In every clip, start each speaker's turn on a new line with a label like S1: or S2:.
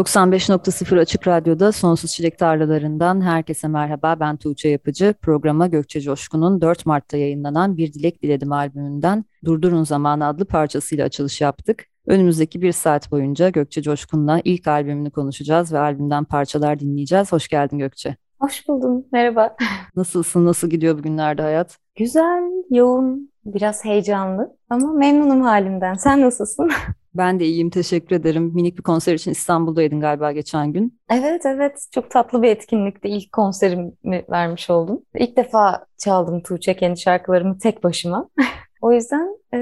S1: 95.0 Açık Radyo'da Sonsuz Çilek Tarlalarından herkese merhaba. Ben Tuğçe Yapıcı. Programa Gökçe Coşkun'un 4 Mart'ta yayınlanan Bir Dilek Diledim albümünden Durdurun Zamanı adlı parçasıyla açılış yaptık. Önümüzdeki bir saat boyunca Gökçe Coşkun'la ilk albümünü konuşacağız ve albümden parçalar dinleyeceğiz. Hoş geldin Gökçe.
S2: Hoş buldum. Merhaba.
S1: Nasılsın? Nasıl gidiyor bugünlerde hayat?
S2: Güzel, yoğun, biraz heyecanlı ama memnunum halimden. Sen nasılsın?
S1: Ben de iyiyim, teşekkür ederim. Minik bir konser için İstanbul'daydın galiba geçen gün.
S2: Evet, evet. Çok tatlı bir etkinlikte ilk konserimi vermiş oldum. İlk defa çaldım Tuğçe kendi şarkılarımı tek başıma. o yüzden e,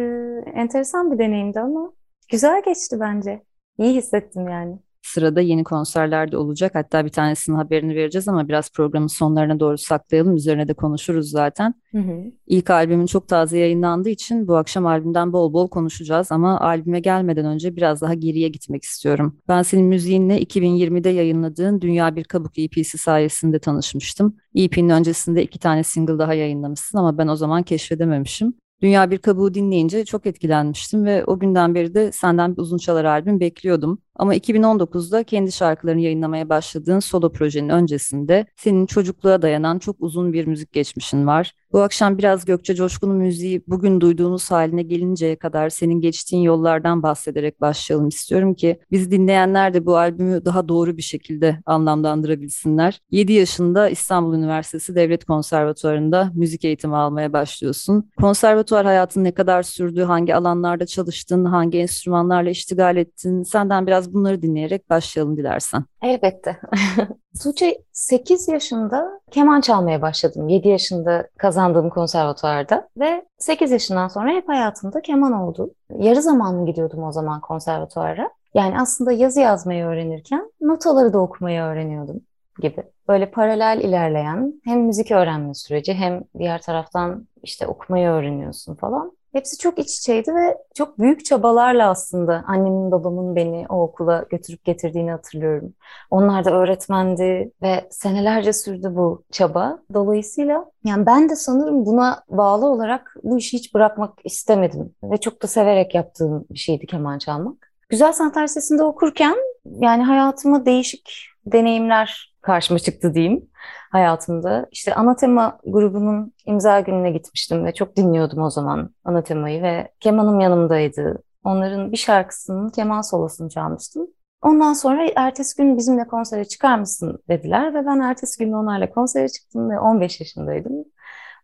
S2: enteresan bir deneyimdi ama güzel geçti bence. İyi hissettim yani.
S1: Sırada yeni konserler de olacak. Hatta bir tanesinin haberini vereceğiz ama biraz programın sonlarına doğru saklayalım. Üzerine de konuşuruz zaten. Hı hı. İlk albümün çok taze yayınlandığı için bu akşam albümden bol bol konuşacağız. Ama albüme gelmeden önce biraz daha geriye gitmek istiyorum. Ben senin müziğinle 2020'de yayınladığın Dünya Bir Kabuk EP'si sayesinde tanışmıştım. EP'nin öncesinde iki tane single daha yayınlamışsın ama ben o zaman keşfedememişim. Dünya Bir Kabuğu dinleyince çok etkilenmiştim ve o günden beri de senden bir uzun çalar albüm bekliyordum. Ama 2019'da kendi şarkılarını yayınlamaya başladığın solo projenin öncesinde senin çocukluğa dayanan çok uzun bir müzik geçmişin var. Bu akşam biraz Gökçe Coşkun'un müziği bugün duyduğumuz haline gelinceye kadar senin geçtiğin yollardan bahsederek başlayalım istiyorum ki biz dinleyenler de bu albümü daha doğru bir şekilde anlamlandırabilsinler. 7 yaşında İstanbul Üniversitesi Devlet Konservatuvarı'nda müzik eğitimi almaya başlıyorsun. Konservatuvar hayatın ne kadar sürdü, hangi alanlarda çalıştın, hangi enstrümanlarla iştigal ettin? Senden biraz bunları dinleyerek başlayalım dilersen.
S2: Elbette. Tuğçe 8 yaşında keman çalmaya başladım. 7 yaşında kazandığım konservatuvarda ve 8 yaşından sonra hep hayatımda keman oldu. Yarı zamanlı gidiyordum o zaman konservatuvara. Yani aslında yazı yazmayı öğrenirken notaları da okumayı öğreniyordum gibi. Böyle paralel ilerleyen hem müzik öğrenme süreci hem diğer taraftan işte okumayı öğreniyorsun falan. Hepsi çok iç içeydi ve çok büyük çabalarla aslında annemin babamın beni o okula götürüp getirdiğini hatırlıyorum. Onlar da öğretmendi ve senelerce sürdü bu çaba. Dolayısıyla yani ben de sanırım buna bağlı olarak bu işi hiç bırakmak istemedim ve çok da severek yaptığım bir şeydi keman çalmak. Güzel Sanatlar Lisesi'nde okurken yani hayatıma değişik deneyimler karşıma çıktı diyeyim hayatımda. İşte Anatema grubunun imza gününe gitmiştim ve çok dinliyordum o zaman Anatema'yı ve kemanım yanımdaydı. Onların bir şarkısının keman solosunu çalmıştım. Ondan sonra ertesi gün bizimle konsere çıkar mısın dediler ve ben ertesi gün onlarla konsere çıktım ve 15 yaşındaydım.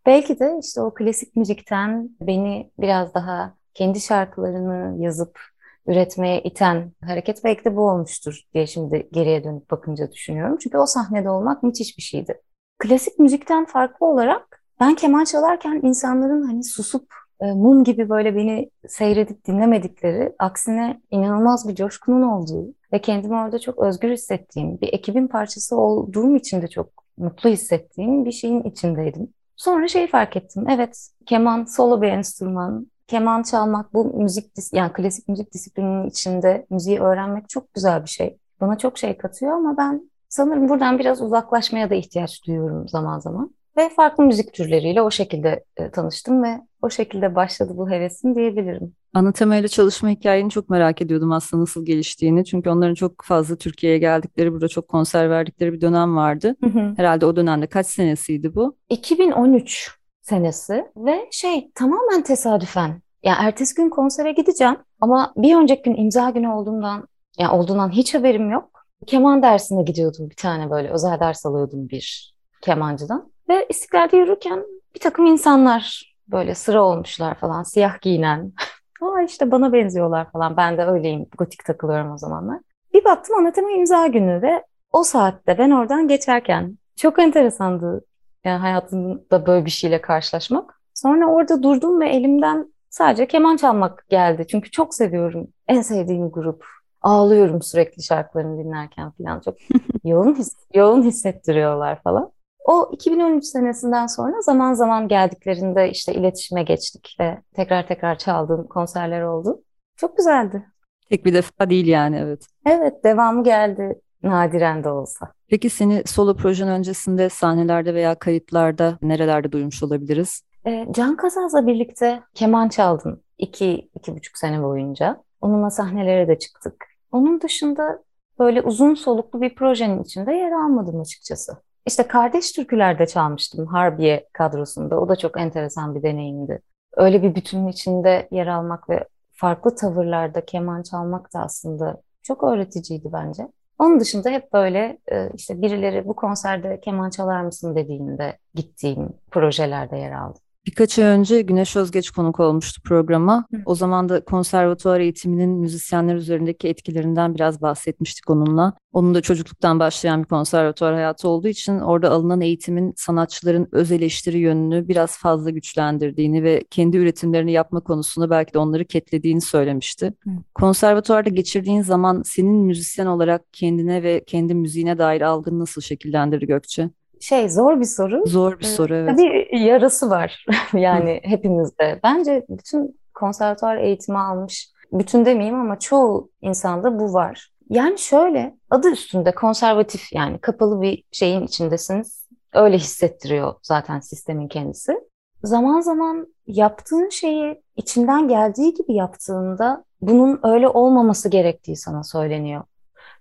S2: Belki de işte o klasik müzikten beni biraz daha kendi şarkılarını yazıp üretmeye iten hareket belki de bu olmuştur diye şimdi geriye dönüp bakınca düşünüyorum. Çünkü o sahnede olmak müthiş bir şeydi. Klasik müzikten farklı olarak ben keman çalarken insanların hani susup e, mum gibi böyle beni seyredip dinlemedikleri, aksine inanılmaz bir coşkunun olduğu ve kendimi orada çok özgür hissettiğim, bir ekibin parçası olduğum için de çok mutlu hissettiğim bir şeyin içindeydim. Sonra şeyi fark ettim. Evet, keman solo bir enstrüman keman çalmak, bu müzik yani klasik müzik disiplininin içinde müziği öğrenmek çok güzel bir şey. Bana çok şey katıyor ama ben sanırım buradan biraz uzaklaşmaya da ihtiyaç duyuyorum zaman zaman. Ve farklı müzik türleriyle o şekilde e, tanıştım ve o şekilde başladı bu hevesim diyebilirim.
S1: Ana ile çalışma hikayeni çok merak ediyordum aslında nasıl geliştiğini. Çünkü onların çok fazla Türkiye'ye geldikleri, burada çok konser verdikleri bir dönem vardı. Hı hı. Herhalde o dönemde kaç senesiydi bu?
S2: 2013 senesi ve şey tamamen tesadüfen. Ya ertesi gün konsere gideceğim ama bir önceki gün imza günü olduğundan ya olduğundan hiç haberim yok. Keman dersine gidiyordum bir tane böyle özel ders alıyordum bir kemancıdan. Ve İstiklal'de yürürken bir takım insanlar böyle sıra olmuşlar falan siyah giyinen. Aa işte bana benziyorlar falan. Ben de öyleyim. Gotik takılıyorum o zamanlar. Bir baktım anatema imza günü ve o saatte ben oradan geçerken çok enteresandı. Yani hayatımda böyle bir şeyle karşılaşmak. Sonra orada durdum ve elimden sadece keman çalmak geldi. Çünkü çok seviyorum. En sevdiğim grup. Ağlıyorum sürekli şarkılarını dinlerken falan. Çok yoğun, his, yoğun hissettiriyorlar falan. O 2013 senesinden sonra zaman zaman geldiklerinde işte iletişime geçtik ve tekrar tekrar çaldığım konserler oldu. Çok güzeldi.
S1: Tek bir defa değil yani evet.
S2: Evet devamı geldi nadiren de olsa.
S1: Peki seni solo projen öncesinde sahnelerde veya kayıtlarda nerelerde duymuş olabiliriz?
S2: E, Can Kazaz'la birlikte keman çaldım iki, iki buçuk sene boyunca. Onunla sahnelere de çıktık. Onun dışında böyle uzun soluklu bir projenin içinde yer almadım açıkçası. İşte Kardeş Türküler'de çalmıştım Harbiye kadrosunda. O da çok enteresan bir deneyimdi. Öyle bir bütünün içinde yer almak ve farklı tavırlarda keman çalmak da aslında çok öğreticiydi bence. Onun dışında hep böyle e, işte birileri bu konserde keman çalar mısın dediğinde gittiğim projelerde yer aldım.
S1: Birkaç ay önce Güneş Özgeç konuk olmuştu programa. Hı. O zaman da konservatuvar eğitiminin müzisyenler üzerindeki etkilerinden biraz bahsetmiştik onunla. Onun da çocukluktan başlayan bir konservatuvar hayatı olduğu için orada alınan eğitimin sanatçıların öz eleştiri yönünü biraz fazla güçlendirdiğini ve kendi üretimlerini yapma konusunda belki de onları ketlediğini söylemişti. Hı. Konservatuvarda geçirdiğin zaman senin müzisyen olarak kendine ve kendi müziğine dair algın nasıl şekillendirdi Gökçe?
S2: Şey zor bir soru.
S1: Zor bir soru evet.
S2: Tabii yarası var yani hepimizde. Bence bütün konservatuar eğitimi almış, bütün demeyeyim ama çoğu insanda bu var. Yani şöyle adı üstünde konservatif yani kapalı bir şeyin içindesiniz. Öyle hissettiriyor zaten sistemin kendisi. Zaman zaman yaptığın şeyi içinden geldiği gibi yaptığında bunun öyle olmaması gerektiği sana söyleniyor.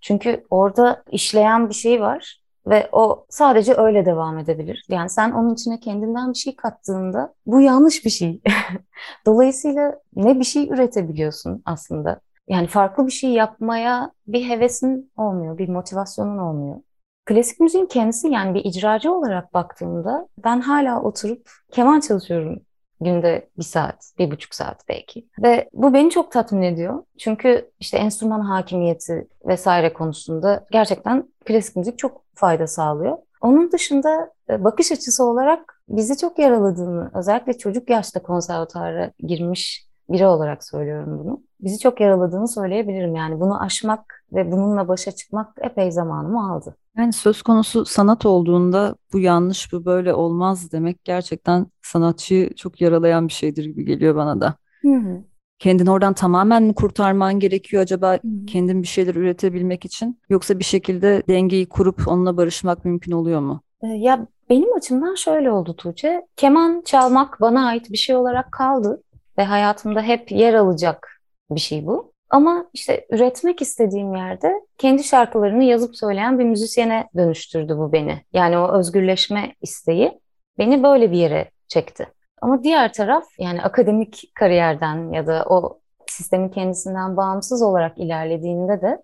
S2: Çünkü orada işleyen bir şey var ve o sadece öyle devam edebilir. Yani sen onun içine kendinden bir şey kattığında bu yanlış bir şey. Dolayısıyla ne bir şey üretebiliyorsun aslında. Yani farklı bir şey yapmaya bir hevesin olmuyor, bir motivasyonun olmuyor. Klasik müziğin kendisi yani bir icracı olarak baktığımda ben hala oturup keman çalışıyorum Günde bir saat, bir buçuk saat belki. Ve bu beni çok tatmin ediyor. Çünkü işte enstrüman hakimiyeti vesaire konusunda gerçekten klasik müzik çok fayda sağlıyor. Onun dışında e, bakış açısı olarak bizi çok yaraladığını, özellikle çocuk yaşta konservatuara girmiş biri olarak söylüyorum bunu. Bizi çok yaraladığını söyleyebilirim yani. Bunu aşmak ve bununla başa çıkmak epey zamanımı aldı.
S1: Yani söz konusu sanat olduğunda bu yanlış, bu böyle olmaz demek gerçekten sanatçıyı çok yaralayan bir şeydir gibi geliyor bana da. Hı hı. Kendini oradan tamamen mi kurtarman gerekiyor acaba kendin bir şeyler üretebilmek için? Yoksa bir şekilde dengeyi kurup onunla barışmak mümkün oluyor mu?
S2: Ee, ya benim açımdan şöyle oldu Tuğçe. Keman çalmak bana ait bir şey olarak kaldı ve hayatımda hep yer alacak bir şey bu. Ama işte üretmek istediğim yerde kendi şarkılarını yazıp söyleyen bir müzisyene dönüştürdü bu beni. Yani o özgürleşme isteği beni böyle bir yere çekti. Ama diğer taraf yani akademik kariyerden ya da o sistemin kendisinden bağımsız olarak ilerlediğinde de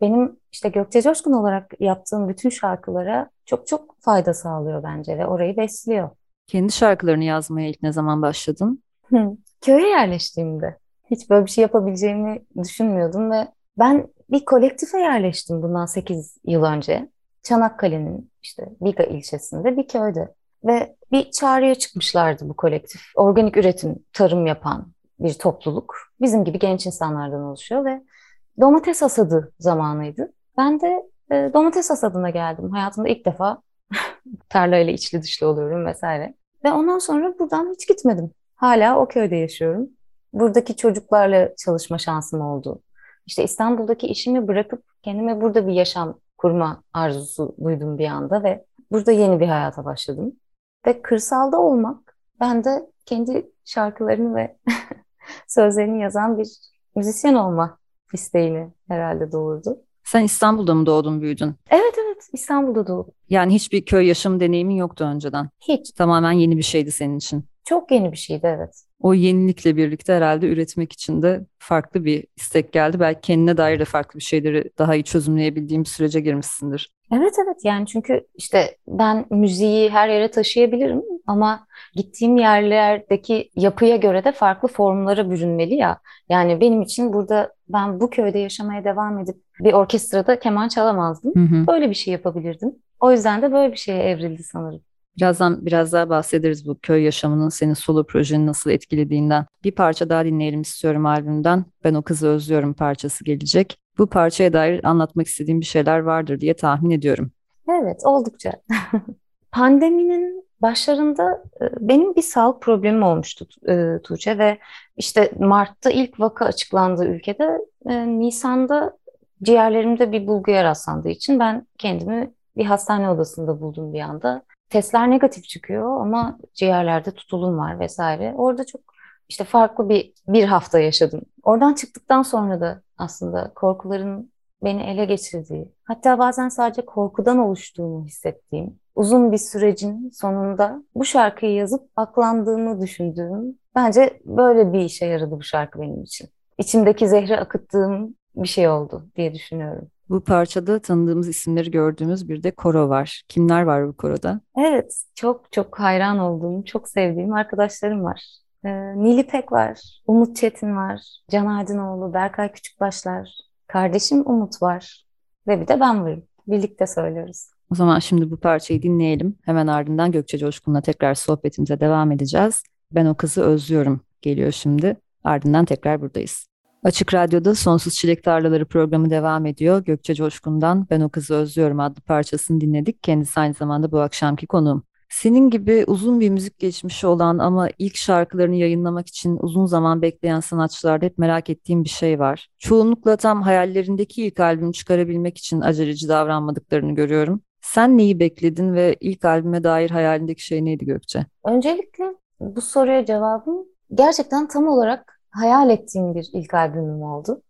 S2: benim işte Gökçe Coşkun olarak yaptığım bütün şarkılara çok çok fayda sağlıyor bence ve orayı besliyor.
S1: Kendi şarkılarını yazmaya ilk ne zaman başladın?
S2: Hı, köye yerleştiğimde. Hiç böyle bir şey yapabileceğimi düşünmüyordum ve ben bir kolektife yerleştim bundan 8 yıl önce. Çanakkale'nin işte Biga ilçesinde bir köyde. Ve bir çağrıya çıkmışlardı bu kolektif. Organik üretim, tarım yapan bir topluluk. Bizim gibi genç insanlardan oluşuyor ve domates hasadı zamanıydı. Ben de e, domates hasadına geldim. Hayatımda ilk defa tarlayla içli dışlı oluyorum vesaire. Ve ondan sonra buradan hiç gitmedim. Hala o köyde yaşıyorum buradaki çocuklarla çalışma şansım oldu. İşte İstanbul'daki işimi bırakıp kendime burada bir yaşam kurma arzusu duydum bir anda ve burada yeni bir hayata başladım. Ve kırsalda olmak ben de kendi şarkılarını ve sözlerini yazan bir müzisyen olma isteğini herhalde doğurdu.
S1: Sen İstanbul'da mı doğdun, büyüdün?
S2: Evet evet İstanbul'da doğdum.
S1: Yani hiçbir köy yaşam deneyimin yoktu önceden.
S2: Hiç.
S1: Tamamen yeni bir şeydi senin için.
S2: Çok yeni bir şeydi evet.
S1: O yenilikle birlikte herhalde üretmek için de farklı bir istek geldi. Belki kendine dair de farklı bir şeyleri daha iyi çözümleyebildiğim bir sürece girmişsindir.
S2: Evet evet yani çünkü işte ben müziği her yere taşıyabilirim ama gittiğim yerlerdeki yapıya göre de farklı formlara bürünmeli ya. Yani benim için burada ben bu köyde yaşamaya devam edip bir orkestrada keman çalamazdım. Hı hı. Böyle bir şey yapabilirdim. O yüzden de böyle bir şeye evrildi sanırım.
S1: Birazdan biraz daha bahsederiz bu köy yaşamının senin solo projeni nasıl etkilediğinden. Bir parça daha dinleyelim istiyorum albümden. Ben o kızı özlüyorum parçası gelecek. Bu parçaya dair anlatmak istediğim bir şeyler vardır diye tahmin ediyorum.
S2: Evet, oldukça. Pandeminin başlarında e, benim bir sağlık problemim olmuştu e, Tuğçe ve işte Mart'ta ilk vaka açıklandığı ülkede e, Nisan'da ciğerlerimde bir bulguya rastlandığı için ben kendimi bir hastane odasında buldum bir anda. Testler negatif çıkıyor ama ciğerlerde tutulum var vesaire. Orada çok işte farklı bir bir hafta yaşadım. Oradan çıktıktan sonra da aslında korkuların beni ele geçirdiği, hatta bazen sadece korkudan oluştuğunu hissettiğim, uzun bir sürecin sonunda bu şarkıyı yazıp aklandığımı düşündüğüm, bence böyle bir işe yaradı bu şarkı benim için. İçimdeki zehri akıttığım bir şey oldu diye düşünüyorum.
S1: Bu parçada tanıdığımız isimleri gördüğümüz bir de koro var. Kimler var bu koroda?
S2: Evet, çok çok hayran olduğum, çok sevdiğim arkadaşlarım var. Ee, Nilipek var, Umut Çetin var, Can Aydınoğlu, Berkay Küçükbaşlar, kardeşim Umut var ve bir de ben varım. Birlikte söylüyoruz.
S1: O zaman şimdi bu parçayı dinleyelim. Hemen ardından Gökçe Coşkun'la tekrar sohbetimize devam edeceğiz. Ben o kızı özlüyorum geliyor şimdi. Ardından tekrar buradayız. Açık Radyo'da Sonsuz Çilek Tarlaları programı devam ediyor. Gökçe Coşkun'dan Ben O Kızı Özlüyorum adlı parçasını dinledik. Kendisi aynı zamanda bu akşamki konuğum. Senin gibi uzun bir müzik geçmişi olan ama ilk şarkılarını yayınlamak için uzun zaman bekleyen sanatçılarda hep merak ettiğim bir şey var. Çoğunlukla tam hayallerindeki ilk albümü çıkarabilmek için aceleci davranmadıklarını görüyorum. Sen neyi bekledin ve ilk albüme dair hayalindeki şey neydi Gökçe?
S2: Öncelikle bu soruya cevabım gerçekten tam olarak hayal ettiğim bir ilk albümüm oldu.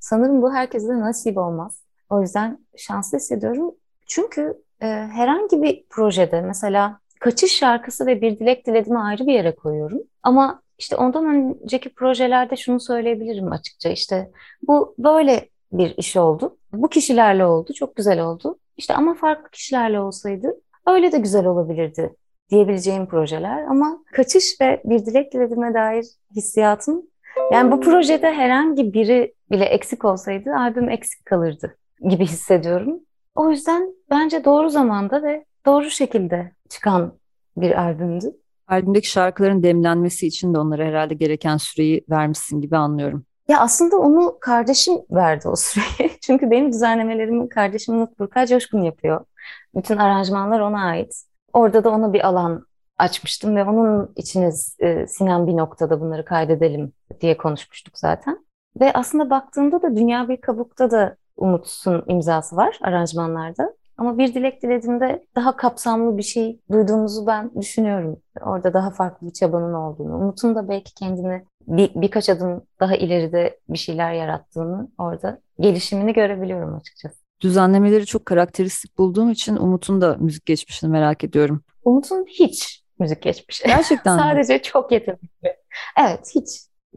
S2: Sanırım bu herkese nasip olmaz. O yüzden şanslı hissediyorum. Çünkü e, herhangi bir projede mesela Kaçış şarkısı ve Bir Dilek Diledim'i ayrı bir yere koyuyorum. Ama işte ondan önceki projelerde şunu söyleyebilirim açıkça. İşte bu böyle bir iş oldu. Bu kişilerle oldu. Çok güzel oldu. İşte ama farklı kişilerle olsaydı öyle de güzel olabilirdi diyebileceğim projeler. Ama Kaçış ve Bir Dilek Diledim'e dair hissiyatım yani bu projede herhangi biri bile eksik olsaydı albüm eksik kalırdı gibi hissediyorum. O yüzden bence doğru zamanda ve doğru şekilde çıkan bir albümdü.
S1: Albümdeki şarkıların demlenmesi için de onlara herhalde gereken süreyi vermişsin gibi anlıyorum.
S2: Ya aslında onu kardeşim verdi o süreyi. Çünkü benim düzenlemelerimi kardeşim Umut Burkay Coşkun yapıyor. Bütün aranjmanlar ona ait. Orada da ona bir alan açmıştım ve onun içine e, sinen bir noktada bunları kaydedelim diye konuşmuştuk zaten. Ve aslında baktığımda da Dünya Bir Kabuk'ta da Umut'un imzası var aranjmanlarda. Ama bir dilek dilediğimde daha kapsamlı bir şey duyduğumuzu ben düşünüyorum. Orada daha farklı bir çabanın olduğunu. Umut'un da belki kendini bir, birkaç adım daha ileride bir şeyler yarattığını orada gelişimini görebiliyorum açıkçası.
S1: Düzenlemeleri çok karakteristik bulduğum için Umut'un da müzik geçmişini merak ediyorum.
S2: Umut'un hiç müzik geçmişi.
S1: Gerçekten
S2: Sadece çok yetenekli. Evet hiç.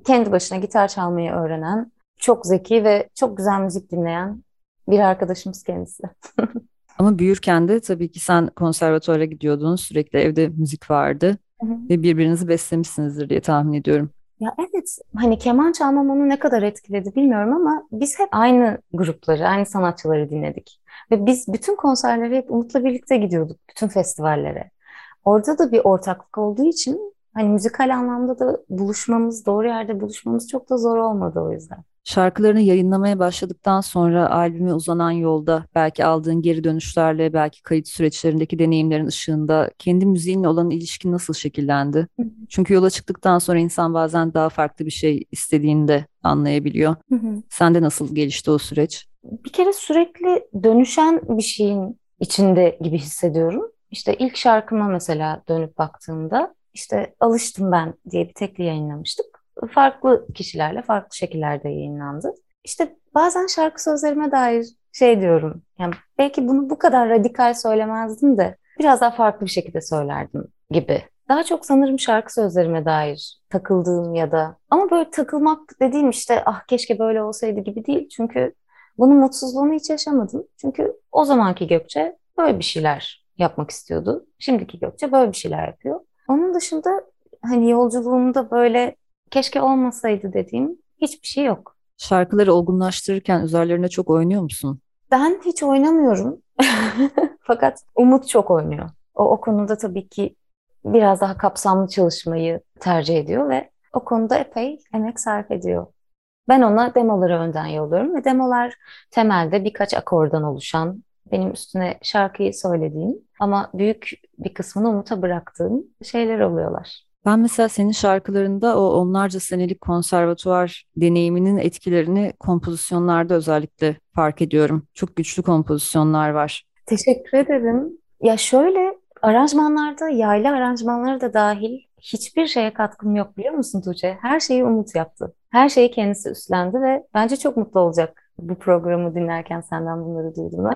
S2: Kendi başına gitar çalmayı öğrenen, çok zeki ve çok güzel müzik dinleyen bir arkadaşımız kendisi.
S1: Ama büyürken de tabii ki sen konservatuara gidiyordun, sürekli evde müzik vardı hı hı. ve birbirinizi beslemişsinizdir diye tahmin ediyorum.
S2: Ya evet, hani keman çalmam onu ne kadar etkiledi bilmiyorum ama biz hep aynı grupları, aynı sanatçıları dinledik. Ve biz bütün konserlere hep Umut'la birlikte gidiyorduk, bütün festivallere. Orada da bir ortaklık olduğu için hani müzikal anlamda da buluşmamız, doğru yerde buluşmamız çok da zor olmadı o yüzden.
S1: Şarkılarını yayınlamaya başladıktan sonra albüme uzanan yolda belki aldığın geri dönüşlerle belki kayıt süreçlerindeki deneyimlerin ışığında kendi müziğinle olan ilişkin nasıl şekillendi? Çünkü yola çıktıktan sonra insan bazen daha farklı bir şey istediğini de anlayabiliyor. Hı hı. Sende nasıl gelişti o süreç?
S2: Bir kere sürekli dönüşen bir şeyin içinde gibi hissediyorum. İşte ilk şarkıma mesela dönüp baktığımda işte Alıştım Ben diye bir tekli yayınlamıştık farklı kişilerle farklı şekillerde yayınlandı. İşte bazen şarkı sözlerime dair şey diyorum. Yani belki bunu bu kadar radikal söylemezdim de biraz daha farklı bir şekilde söylerdim gibi. Daha çok sanırım şarkı sözlerime dair takıldığım ya da ama böyle takılmak dediğim işte ah keşke böyle olsaydı gibi değil. Çünkü bunun mutsuzluğunu hiç yaşamadım. Çünkü o zamanki Gökçe böyle bir şeyler yapmak istiyordu. Şimdiki Gökçe böyle bir şeyler yapıyor. Onun dışında hani yolculuğumda böyle keşke olmasaydı dediğim hiçbir şey yok.
S1: Şarkıları olgunlaştırırken üzerlerine çok oynuyor musun?
S2: Ben hiç oynamıyorum. Fakat Umut çok oynuyor. O, o konuda tabii ki biraz daha kapsamlı çalışmayı tercih ediyor ve o konuda epey emek sarf ediyor. Ben ona demoları önden yolluyorum ve demolar temelde birkaç akordan oluşan, benim üstüne şarkıyı söylediğim ama büyük bir kısmını Umut'a bıraktığım şeyler oluyorlar.
S1: Ben mesela senin şarkılarında o onlarca senelik konservatuvar deneyiminin etkilerini kompozisyonlarda özellikle fark ediyorum. Çok güçlü kompozisyonlar var.
S2: Teşekkür ederim. Ya şöyle aranjmanlarda yaylı aranjmanları da dahil hiçbir şeye katkım yok biliyor musun Tuğçe? Her şeyi Umut yaptı. Her şeyi kendisi üstlendi ve bence çok mutlu olacak bu programı dinlerken senden bunları duydum ben.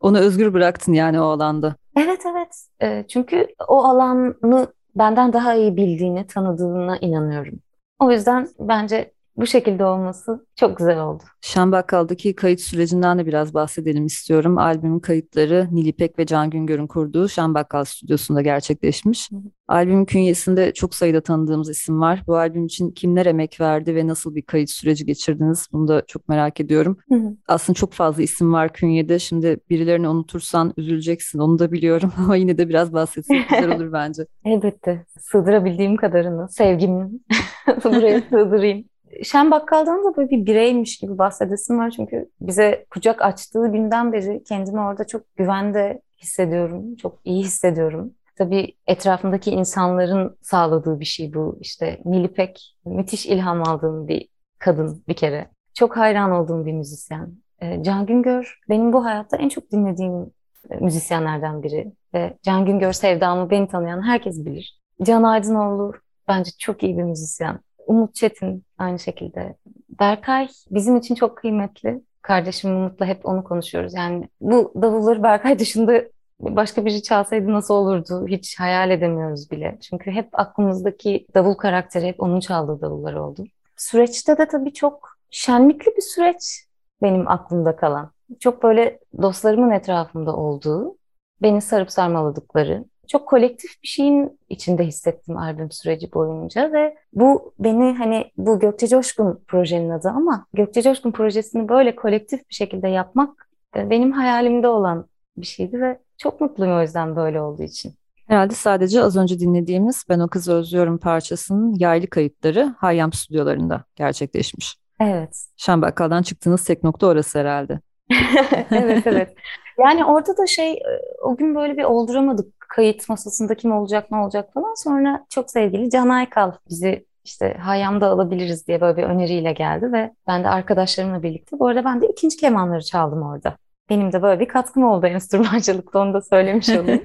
S1: Onu özgür bıraktın yani o alanda.
S2: Evet evet. E, çünkü o alanı benden daha iyi bildiğini, tanıdığına inanıyorum. O yüzden bence bu şekilde olması çok güzel oldu.
S1: Şembakkal'daki kayıt sürecinden de biraz bahsedelim istiyorum. Albümün kayıtları Nilipek ve Can Güngör'ün kurduğu Şembakkal stüdyosunda gerçekleşmiş. Hı hı. Albümün künyesinde çok sayıda tanıdığımız isim var. Bu albüm için kimler emek verdi ve nasıl bir kayıt süreci geçirdiniz? Bunu da çok merak ediyorum. Hı hı. Aslında çok fazla isim var künyede. Şimdi birilerini unutursan üzüleceksin. Onu da biliyorum ama yine de biraz bahsetsek güzel olur bence.
S2: Elbette. Sığdırabildiğim kadarını, sevgimi buraya sığdırayım. Şen Bakkal'dan da böyle bir bireymiş gibi bahsedesim var. Çünkü bize kucak açtığı günden beri kendimi orada çok güvende hissediyorum. Çok iyi hissediyorum. Tabii etrafındaki insanların sağladığı bir şey bu. İşte Nilipek müthiş ilham aldığım bir kadın bir kere. Çok hayran olduğum bir müzisyen. Ee, Can Güngör benim bu hayatta en çok dinlediğim e, müzisyenlerden biri. Ve Can Güngör sevdamı beni tanıyan herkes bilir. Can Aydınoğlu bence çok iyi bir müzisyen. Umut Çetin aynı şekilde. Berkay bizim için çok kıymetli. Kardeşim Umut'la hep onu konuşuyoruz. Yani bu davulları Berkay dışında başka biri çalsaydı nasıl olurdu hiç hayal edemiyoruz bile. Çünkü hep aklımızdaki davul karakteri hep onun çaldığı davullar oldu. Süreçte de tabii çok şenlikli bir süreç benim aklımda kalan. Çok böyle dostlarımın etrafımda olduğu, beni sarıp sarmaladıkları, çok kolektif bir şeyin içinde hissettim albüm süreci boyunca ve bu beni hani bu Gökçe Coşkun projenin adı ama Gökçe Coşkun projesini böyle kolektif bir şekilde yapmak e, benim hayalimde olan bir şeydi ve çok mutluyum o yüzden böyle olduğu için.
S1: Herhalde sadece az önce dinlediğimiz Ben O Kızı Özlüyorum parçasının yaylı kayıtları Hayyam stüdyolarında gerçekleşmiş.
S2: Evet.
S1: Şambakkal'dan çıktığınız tek nokta orası herhalde.
S2: evet evet. Yani orada da şey e, o gün böyle bir olduramadık kayıt masasında kim olacak ne olacak falan. Sonra çok sevgili Can Aykal bizi işte Hayyam'da alabiliriz diye böyle bir öneriyle geldi ve ben de arkadaşlarımla birlikte bu arada ben de ikinci kemanları çaldım orada. Benim de böyle bir katkım oldu enstrümancılıkta onu da söylemiş olayım.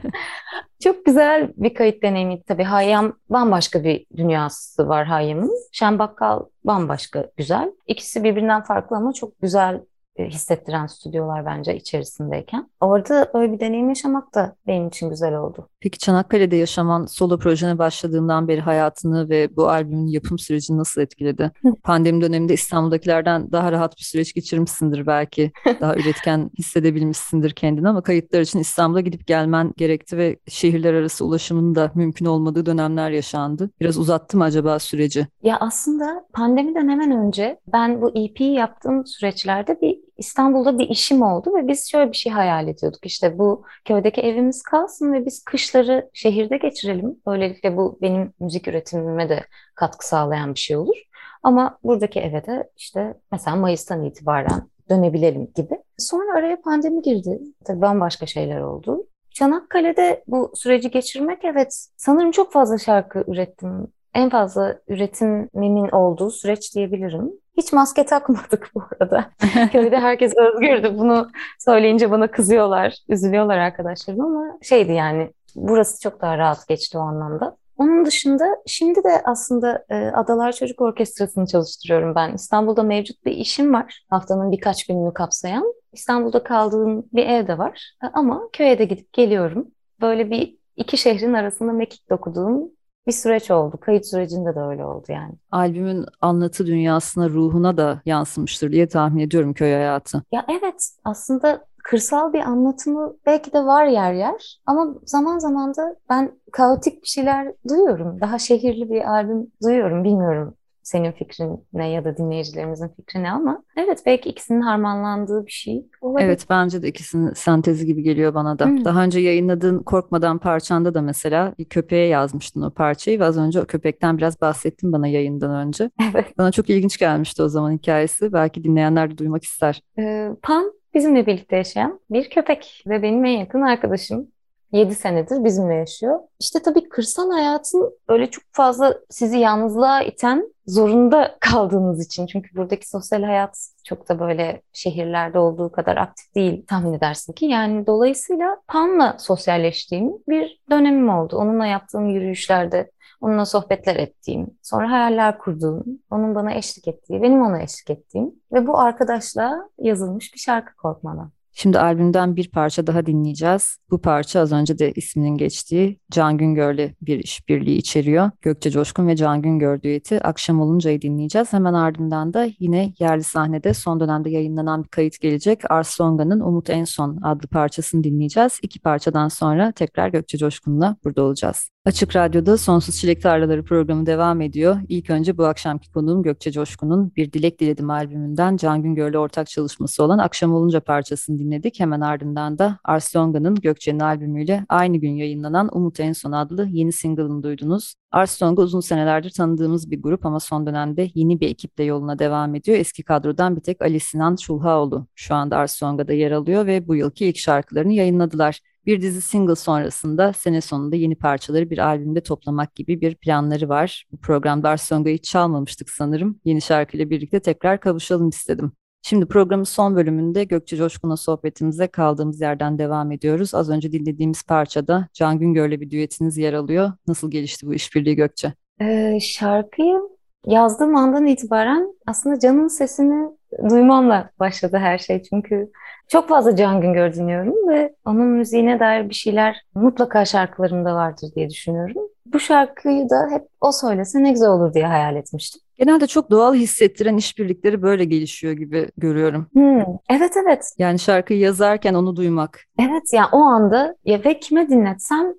S2: Çok güzel bir kayıt deneyimi tabii. Hayyam bambaşka bir dünyası var Hayyam'ın. Şen Bakkal bambaşka güzel. İkisi birbirinden farklı ama çok güzel hissettiren stüdyolar bence içerisindeyken. Orada öyle bir deneyim yaşamak da benim için güzel oldu.
S1: Peki Çanakkale'de yaşaman solo projene başladığından beri hayatını ve bu albümün yapım sürecini nasıl etkiledi? Pandemi döneminde İstanbul'dakilerden daha rahat bir süreç geçirmişsindir belki. Daha üretken hissedebilmişsindir kendini ama kayıtlar için İstanbul'a gidip gelmen gerekti ve şehirler arası ulaşımın da mümkün olmadığı dönemler yaşandı. Biraz uzattı mı acaba süreci?
S2: Ya aslında pandemiden hemen önce ben bu EP'yi yaptığım süreçlerde bir İstanbul'da bir işim oldu ve biz şöyle bir şey hayal ediyorduk. İşte bu köydeki evimiz kalsın ve biz kışları şehirde geçirelim. Böylelikle bu benim müzik üretimime de katkı sağlayan bir şey olur. Ama buradaki eve de işte mesela Mayıs'tan itibaren dönebilelim gibi. Sonra araya pandemi girdi. Tabii bambaşka şeyler oldu. Çanakkale'de bu süreci geçirmek evet sanırım çok fazla şarkı ürettim. En fazla üretimimin olduğu süreç diyebilirim. Hiç maske takmadık bu arada. Köyde herkes özgürdü. Bunu söyleyince bana kızıyorlar, üzülüyorlar arkadaşlarım ama şeydi yani burası çok daha rahat geçti o anlamda. Onun dışında şimdi de aslında e, Adalar Çocuk Orkestrası'nı çalıştırıyorum ben. İstanbul'da mevcut bir işim var. Haftanın birkaç gününü kapsayan. İstanbul'da kaldığım bir ev de var. Ama köye de gidip geliyorum. Böyle bir iki şehrin arasında mekik dokuduğum bir süreç oldu. Kayıt sürecinde de öyle oldu yani.
S1: Albümün anlatı dünyasına, ruhuna da yansımıştır diye tahmin ediyorum köy hayatı.
S2: Ya evet aslında kırsal bir anlatımı belki de var yer yer ama zaman zaman da ben kaotik bir şeyler duyuyorum. Daha şehirli bir albüm duyuyorum. Bilmiyorum senin fikrin ne ya da dinleyicilerimizin fikri ne ama evet belki ikisinin harmanlandığı bir şey olabilir.
S1: Evet bence de ikisinin sentezi gibi geliyor bana da. Hmm. Daha önce yayınladığın Korkmadan parçanda da mesela bir köpeğe yazmıştın o parçayı ve az önce o köpekten biraz bahsettin bana yayından önce.
S2: Evet.
S1: Bana çok ilginç gelmişti o zaman hikayesi. Belki dinleyenler de duymak ister.
S2: Ee, Pan bizimle birlikte yaşayan bir köpek ve benim en yakın arkadaşım. 7 senedir bizimle yaşıyor. İşte tabii kırsal hayatın öyle çok fazla sizi yalnızlığa iten zorunda kaldığınız için. Çünkü buradaki sosyal hayat çok da böyle şehirlerde olduğu kadar aktif değil tahmin edersin ki. Yani dolayısıyla Pan'la sosyalleştiğim bir dönemim oldu. Onunla yaptığım yürüyüşlerde onunla sohbetler ettiğim, sonra hayaller kurduğum, onun bana eşlik ettiği, benim ona eşlik ettiğim ve bu arkadaşla yazılmış bir şarkı Korkmadan.
S1: Şimdi albümden bir parça daha dinleyeceğiz. Bu parça az önce de isminin geçtiği Can Güngör'le bir işbirliği içeriyor. Gökçe Coşkun ve Can Güngör düeti Akşam Olunca'yı dinleyeceğiz. Hemen ardından da yine yerli sahnede son dönemde yayınlanan bir kayıt gelecek. Arslonga'nın Umut En Son adlı parçasını dinleyeceğiz. İki parçadan sonra tekrar Gökçe Coşkun'la burada olacağız. Açık Radyo'da Sonsuz Çilek Tarlaları programı devam ediyor. İlk önce bu akşamki konuğum Gökçe Coşkun'un Bir Dilek Diledim albümünden Can Güngör'le ortak çalışması olan Akşam Olunca parçasını dinledik. Hemen ardından da Ars Longa'nın Gökçe'nin albümüyle aynı gün yayınlanan Umut En Son adlı yeni single'ını duydunuz. Ars Longa uzun senelerdir tanıdığımız bir grup ama son dönemde yeni bir ekiple yoluna devam ediyor. Eski kadrodan bir tek Ali Sinan Çulhaoğlu şu anda Ars Longa'da yer alıyor ve bu yılki ilk şarkılarını yayınladılar. Bir dizi single sonrasında sene sonunda yeni parçaları bir albümde toplamak gibi bir planları var. Bu programda Arsonga'yı hiç çalmamıştık sanırım. Yeni şarkıyla birlikte tekrar kavuşalım istedim. Şimdi programın son bölümünde Gökçe Coşkun'la sohbetimize kaldığımız yerden devam ediyoruz. Az önce dinlediğimiz parçada Can Güngör'le bir düetiniz yer alıyor. Nasıl gelişti bu işbirliği Gökçe?
S2: Ee, şarkıyı yazdığım andan itibaren aslında Can'ın sesini duymamla başladı her şey. Çünkü çok fazla Can Güngör dinliyorum ve onun müziğine dair bir şeyler mutlaka şarkılarımda vardır diye düşünüyorum. Bu şarkıyı da hep o söylese ne güzel olur diye hayal etmiştim.
S1: Genelde çok doğal hissettiren işbirlikleri böyle gelişiyor gibi görüyorum.
S2: Hmm, evet evet.
S1: Yani şarkıyı yazarken onu duymak.
S2: Evet yani o anda ya ve kime dinletsem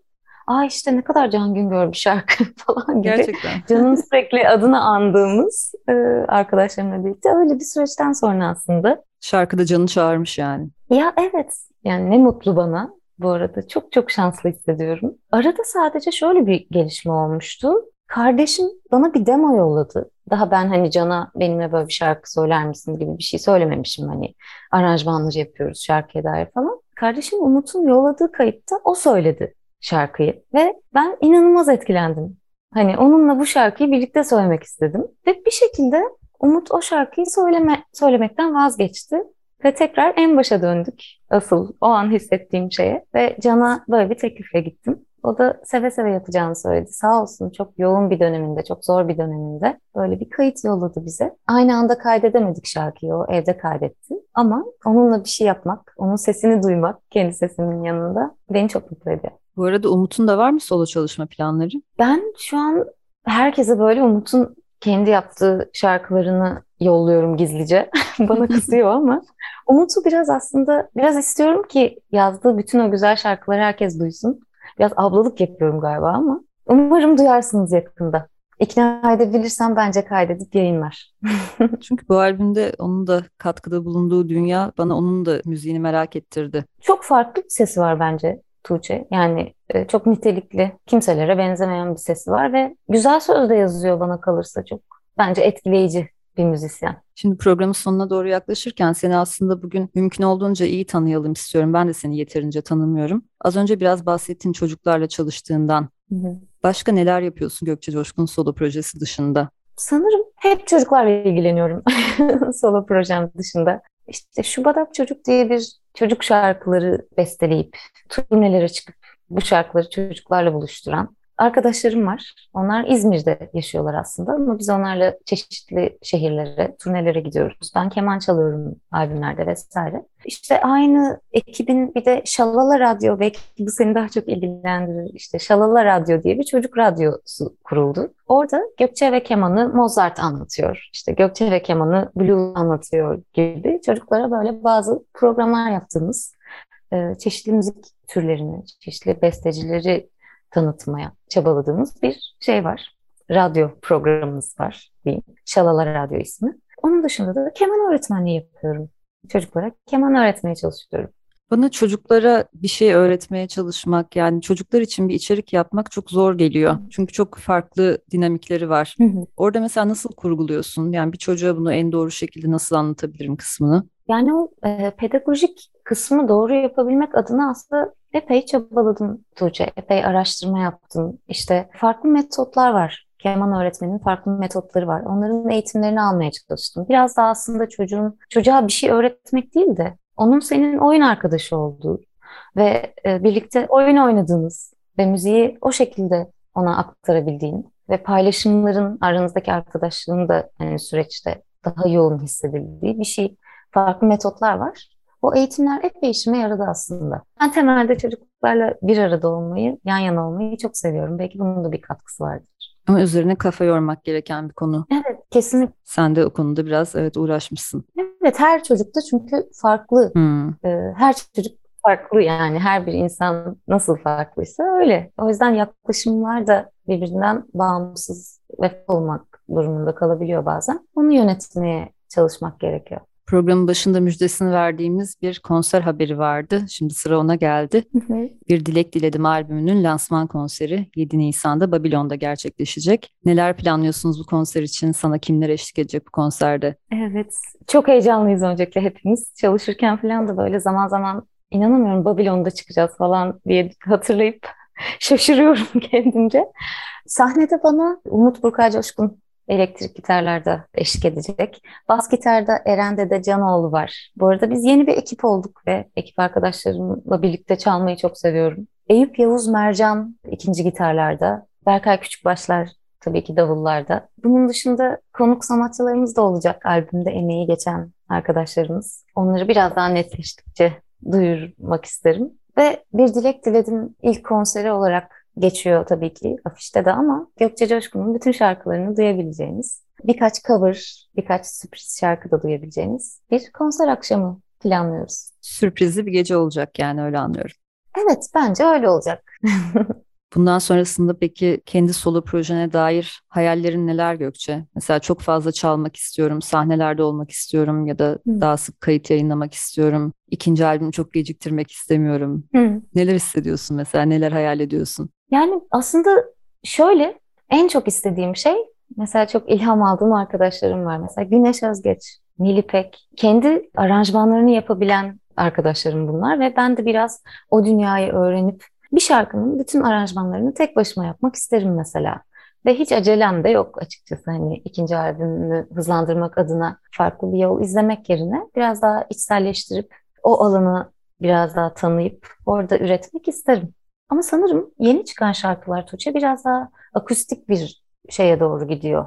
S2: aa işte ne kadar Can Güngör bir şarkı falan gibi.
S1: Gerçekten.
S2: Can'ın sürekli adını andığımız e, arkadaşlarımla birlikte öyle bir süreçten sonra aslında.
S1: Şarkıda Can'ı çağırmış yani.
S2: Ya evet yani ne mutlu bana bu arada çok çok şanslı hissediyorum. Arada sadece şöyle bir gelişme olmuştu. Kardeşim bana bir demo yolladı. Daha ben hani Can'a benimle böyle bir şarkı söyler misin gibi bir şey söylememişim. Hani aranjmanları yapıyoruz şarkıya dair falan. Kardeşim Umut'un yolladığı kayıtta o söyledi şarkıyı. Ve ben inanılmaz etkilendim. Hani onunla bu şarkıyı birlikte söylemek istedim. Ve bir şekilde Umut o şarkıyı söyleme, söylemekten vazgeçti. Ve tekrar en başa döndük. Asıl o an hissettiğim şeye. Ve Can'a böyle bir teklifle gittim. O da seve seve yapacağını söyledi. Sağ olsun çok yoğun bir döneminde, çok zor bir döneminde böyle bir kayıt yolladı bize. Aynı anda kaydedemedik şarkıyı, o evde kaydetti. Ama onunla bir şey yapmak, onun sesini duymak kendi sesimin yanında beni çok mutlu ediyor.
S1: Bu arada Umut'un da var mı solo çalışma planları?
S2: Ben şu an herkese böyle Umut'un kendi yaptığı şarkılarını yolluyorum gizlice. Bana kızıyor ama Umut'u biraz aslında biraz istiyorum ki yazdığı bütün o güzel şarkıları herkes duysun. Biraz ablalık yapıyorum galiba ama umarım duyarsınız yakında. İkna edebilirsem bence kaydedip yayınlar.
S1: Çünkü bu albümde onun da katkıda bulunduğu dünya bana onun da müziğini merak ettirdi.
S2: Çok farklı bir sesi var bence Tuğçe. Yani e, çok nitelikli, kimselere benzemeyen bir sesi var ve güzel sözle yazıyor bana kalırsa çok. Bence etkileyici bir müzisyen.
S1: Şimdi programın sonuna doğru yaklaşırken seni aslında bugün mümkün olduğunca iyi tanıyalım istiyorum. Ben de seni yeterince tanımıyorum. Az önce biraz bahsettin çocuklarla çalıştığından. Hı hı. Başka neler yapıyorsun Gökçe Coşkun solo projesi dışında?
S2: Sanırım hep çocuklarla ilgileniyorum solo projem dışında. İşte Şubadak Çocuk diye bir çocuk şarkıları besteleyip turnelere çıkıp bu şarkıları çocuklarla buluşturan arkadaşlarım var. Onlar İzmir'de yaşıyorlar aslında ama biz onlarla çeşitli şehirlere, turnelere gidiyoruz. Ben keman çalıyorum albümlerde vesaire. İşte aynı ekibin bir de Şalala Radyo belki bu seni daha çok ilgilendirir. İşte Şalala Radyo diye bir çocuk radyosu kuruldu. Orada Gökçe ve kemanı Mozart anlatıyor. İşte Gökçe ve kemanı blues anlatıyor gibi çocuklara böyle bazı programlar yaptığımız e, çeşitli müzik türlerini, çeşitli bestecileri tanıtmaya çabaladığımız bir şey var. Radyo programımız var diyeyim. Şalala Radyo ismi. Onun dışında da keman öğretmenliği yapıyorum. Çocuklara keman öğretmeye çalışıyorum.
S1: Bana çocuklara bir şey öğretmeye çalışmak yani çocuklar için bir içerik yapmak çok zor geliyor. Çünkü çok farklı dinamikleri var. Orada mesela nasıl kurguluyorsun? Yani bir çocuğa bunu en doğru şekilde nasıl anlatabilirim kısmını?
S2: Yani o e, pedagojik kısmı doğru yapabilmek adına aslında epey çabaladım Tuğçe. Epey araştırma yaptım. İşte farklı metotlar var. Keman öğretmeninin farklı metotları var. Onların eğitimlerini almaya çalıştım. Biraz da aslında çocuğun çocuğa bir şey öğretmek değil de onun senin oyun arkadaşı olduğu ve e, birlikte oyun oynadığınız ve müziği o şekilde ona aktarabildiğin ve paylaşımların aranızdaki arkadaşlığın da yani süreçte daha yoğun hissedildiği bir şey. Farklı metotlar var. O eğitimler epey işime yaradı aslında. Ben temelde çocuklarla bir arada olmayı, yan yana olmayı çok seviyorum. Belki bunun da bir katkısı vardır.
S1: Ama üzerine kafa yormak gereken bir konu.
S2: Evet, kesinlikle.
S1: Sen de o konuda biraz evet uğraşmışsın.
S2: Evet, her çocukta çünkü farklı. Hmm. Ee, her çocuk farklı yani her bir insan nasıl farklıysa öyle. O yüzden yaklaşımlar da birbirinden bağımsız ve olmak durumunda kalabiliyor bazen. Onu yönetmeye çalışmak gerekiyor.
S1: Programın başında müjdesini verdiğimiz bir konser haberi vardı. Şimdi sıra ona geldi. Hı hı. Bir Dilek Diledim albümünün lansman konseri 7 Nisan'da Babilon'da gerçekleşecek. Neler planlıyorsunuz bu konser için? Sana kimler eşlik edecek bu konserde?
S2: Evet, çok heyecanlıyız öncelikle hepimiz. Çalışırken falan da böyle zaman zaman inanamıyorum Babilon'da çıkacağız falan diye hatırlayıp şaşırıyorum kendimce. Sahnede bana Umut Burkay Coşkun elektrik gitarlarda eşlik edecek. Bas gitarda Eren Dede Canoğlu var. Bu arada biz yeni bir ekip olduk ve ekip arkadaşlarımla birlikte çalmayı çok seviyorum. Eyüp Yavuz Mercan ikinci gitarlarda. Berkay Küçükbaşlar tabii ki davullarda. Bunun dışında konuk sanatçılarımız da olacak albümde emeği geçen arkadaşlarımız. Onları biraz daha netleştikçe duyurmak isterim. Ve bir dilek diledim ilk konseri olarak geçiyor tabii ki afişte de ama Gökçe Coşkun'un bütün şarkılarını duyabileceğiniz, birkaç cover, birkaç sürpriz şarkı da duyabileceğiniz bir konser akşamı planlıyoruz.
S1: Sürprizli bir gece olacak yani öyle anlıyorum.
S2: Evet bence öyle olacak.
S1: Bundan sonrasında peki kendi solo projene dair hayallerin neler Gökçe? Mesela çok fazla çalmak istiyorum, sahnelerde olmak istiyorum ya da hmm. daha sık kayıt yayınlamak istiyorum. İkinci albümü çok geciktirmek istemiyorum. Hmm. Neler hissediyorsun mesela, neler hayal ediyorsun?
S2: Yani aslında şöyle en çok istediğim şey mesela çok ilham aldığım arkadaşlarım var. Mesela Güneş Özgeç, Nilipek kendi aranjmanlarını yapabilen arkadaşlarım bunlar ve ben de biraz o dünyayı öğrenip bir şarkının bütün aranjmanlarını tek başıma yapmak isterim mesela. Ve hiç acelem de yok açıkçası hani ikinci albümünü hızlandırmak adına farklı bir yol izlemek yerine biraz daha içselleştirip o alanı biraz daha tanıyıp orada üretmek isterim. Ama sanırım yeni çıkan şarkılar Tuğçe biraz daha akustik bir şeye doğru gidiyor.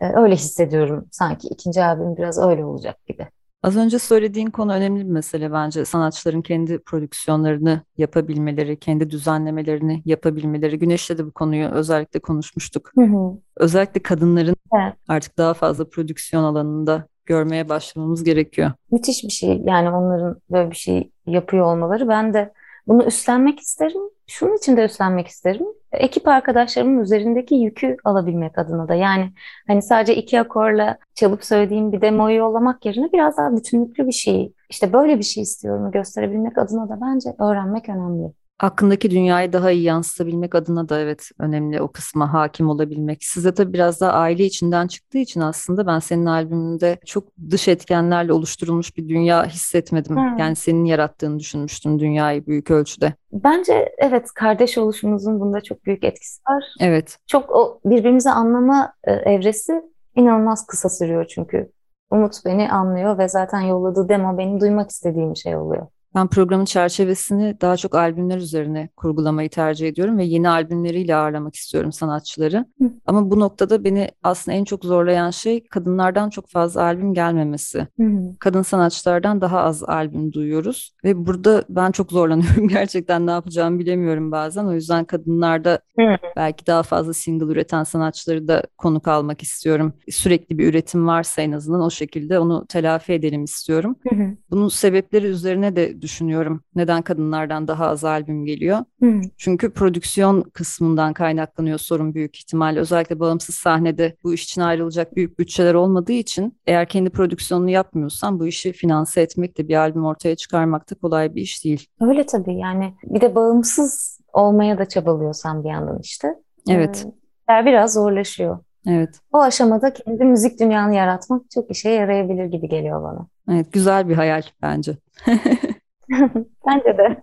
S2: Ee, öyle hissediyorum sanki ikinci albüm biraz öyle olacak gibi.
S1: Az önce söylediğin konu önemli bir mesele bence. Sanatçıların kendi prodüksiyonlarını yapabilmeleri, kendi düzenlemelerini yapabilmeleri. Güneş'le de bu konuyu özellikle konuşmuştuk. Hı hı. Özellikle kadınların evet. artık daha fazla prodüksiyon alanında görmeye başlamamız gerekiyor.
S2: Müthiş bir şey yani onların böyle bir şey yapıyor olmaları. Ben de bunu üstlenmek isterim. Şunun için de üstlenmek isterim. Ekip arkadaşlarımın üzerindeki yükü alabilmek adına da. Yani hani sadece iki akorla çalıp söylediğim bir demoyu yollamak yerine biraz daha bütünlüklü bir şey, işte böyle bir şey istiyorum gösterebilmek adına da bence öğrenmek önemli.
S1: Hakkındaki dünyayı daha iyi yansıtabilmek adına da evet önemli o kısma hakim olabilmek. Size tabii biraz daha aile içinden çıktığı için aslında ben senin albümünde çok dış etkenlerle oluşturulmuş bir dünya hissetmedim. Hmm. Yani senin yarattığını düşünmüştüm dünyayı büyük ölçüde.
S2: Bence evet kardeş oluşumuzun bunda çok büyük etkisi var.
S1: Evet.
S2: Çok o birbirimizi anlama e, evresi inanılmaz kısa sürüyor çünkü. Umut beni anlıyor ve zaten yolladığı demo benim duymak istediğim şey oluyor.
S1: Ben programın çerçevesini daha çok albümler üzerine kurgulamayı tercih ediyorum ve yeni albümleriyle ağırlamak istiyorum sanatçıları. Hı. Ama bu noktada beni aslında en çok zorlayan şey kadınlardan çok fazla albüm gelmemesi. Hı. Kadın sanatçılardan daha az albüm duyuyoruz ve burada ben çok zorlanıyorum gerçekten ne yapacağımı bilemiyorum bazen. O yüzden kadınlarda Hı. belki daha fazla single üreten sanatçıları da konuk almak istiyorum. Sürekli bir üretim varsa en azından o şekilde onu telafi edelim istiyorum. Hı hı. Bunun sebepleri üzerine de düşünüyorum. Neden kadınlardan daha az albüm geliyor? Hı. Çünkü prodüksiyon kısmından kaynaklanıyor sorun büyük ihtimalle. Özellikle bağımsız sahnede bu iş için ayrılacak büyük bütçeler olmadığı için eğer kendi prodüksiyonunu yapmıyorsan bu işi finanse etmek de bir albüm ortaya çıkarmak da kolay bir iş değil.
S2: Öyle tabii yani bir de bağımsız olmaya da çabalıyorsan bir yandan işte.
S1: Evet.
S2: Ee, biraz zorlaşıyor.
S1: Evet.
S2: O aşamada kendi müzik dünyanı yaratmak çok işe yarayabilir gibi geliyor bana.
S1: Evet, güzel bir hayal bence.
S2: bence de.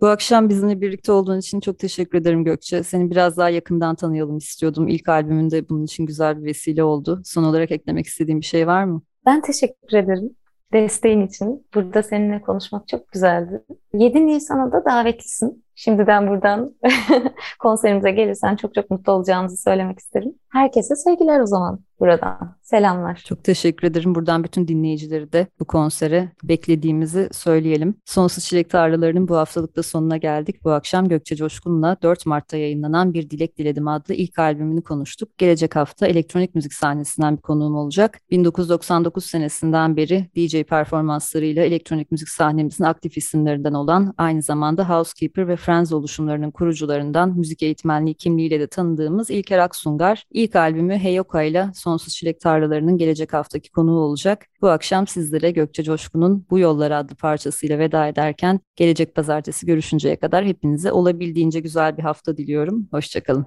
S1: Bu akşam bizimle birlikte olduğun için çok teşekkür ederim Gökçe. Seni biraz daha yakından tanıyalım istiyordum. İlk albümünde bunun için güzel bir vesile oldu. Son olarak eklemek istediğim bir şey var mı?
S2: Ben teşekkür ederim desteğin için. Burada seninle konuşmak çok güzeldi. 7 Nisan'a da davetlisin. Şimdiden buradan konserimize gelirsen çok çok mutlu olacağımızı söylemek isterim. Herkese sevgiler o zaman buradan. Selamlar.
S1: Çok teşekkür ederim. Buradan bütün dinleyicileri de bu konsere beklediğimizi söyleyelim. Sonsuz Çilek Tarlaları'nın bu haftalıkta sonuna geldik. Bu akşam Gökçe Coşkun'la 4 Mart'ta yayınlanan Bir Dilek Diledim adlı ilk albümünü konuştuk. Gelecek hafta elektronik müzik sahnesinden bir konuğum olacak. 1999 senesinden beri DJ performanslarıyla elektronik müzik sahnemizin aktif isimlerinden olan aynı zamanda Housekeeper ve Friends oluşumlarının kurucularından müzik eğitmenliği kimliğiyle de tanıdığımız İlker Aksungar ilk albümü Heyoka ile Sonsuz Çilek Tarlaları'nın gelecek haftaki konuğu olacak. Bu akşam sizlere Gökçe Coşkun'un Bu Yollar adlı parçasıyla veda ederken gelecek pazartesi görüşünceye kadar hepinize olabildiğince güzel bir hafta diliyorum. Hoşçakalın.